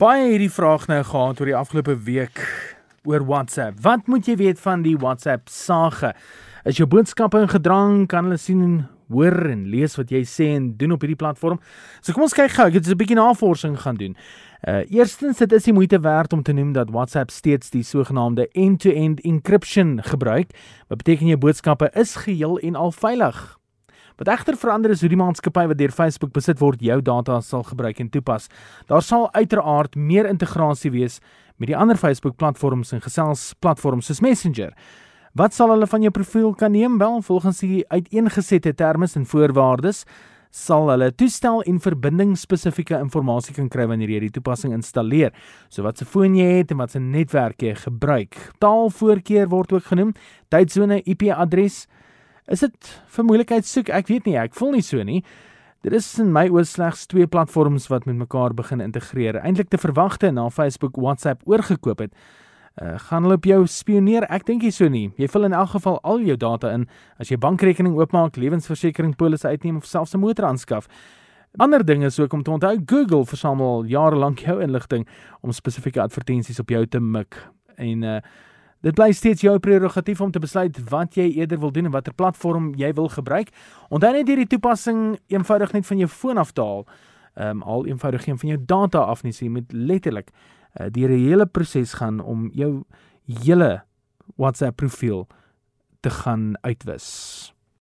baie hierdie vraag nou gehad oor die afgelope week oor WhatsApp. Wat moet jy weet van die WhatsApp sage? As jou boodskappe in gedrang kan hulle sien, hoor en lees wat jy sê en doen op hierdie platform. So kom ons kyk gou, ek het 'n bietjie navorsing gaan doen. Uh eerstens dit is die moeite werd om te noem dat WhatsApp steeds die sogenaamde end-to-end encryption gebruik. Wat beteken jou boodskappe is geheel en al veilig. Wat egter verander is hoe die maatskappy wat deur Facebook besit word jou data sal gebruik en toepas. Daar sal uiteraard meer integrasie wees met die ander Facebook platforms en geselsplatforms soos Messenger. Wat sal hulle van jou profiel kan neem? Wel, volgens die uiteengesette terme en voorwaardes sal hulle toestel en verbinding spesifieke inligting kan kry wanneer jy die toepassing installeer. So wat se foon jy het en wat se netwerk jy gebruik. Taalvoorkeur word ook genoem, tydsone, IP-adres. Is dit vir moeilikheid soek? Ek weet nie, ek voel nie so nie. Dit is in my oë slegs twee platforms wat met mekaar begin integreer. Eintlik te verwagte na Facebook WhatsApp oorgekoop het. Uh, gaan hulle op jou spioneer? Ek dink nie so nie. Jy vul in elk geval al jou data in as jy bankrekening oopmaak, lewensversekering polisse uitneem of selfs 'n motor aanskaf. Ander dinge is ook om te onthou Google versamel jare lank jou inligting om spesifieke advertensies op jou te mik. En uh Dit bly steeds jou prerogatief om te besluit wat jy eerder wil doen en watter platform jy wil gebruik. Onthou net hierdie toepassing eenvoudig net van jou foon af te haal. Ehm um, al eenvoudig geen van jou data af nie, so jy moet letterlik uh, deur 'n hele proses gaan om jou hele WhatsApp profiel te gaan uitwis.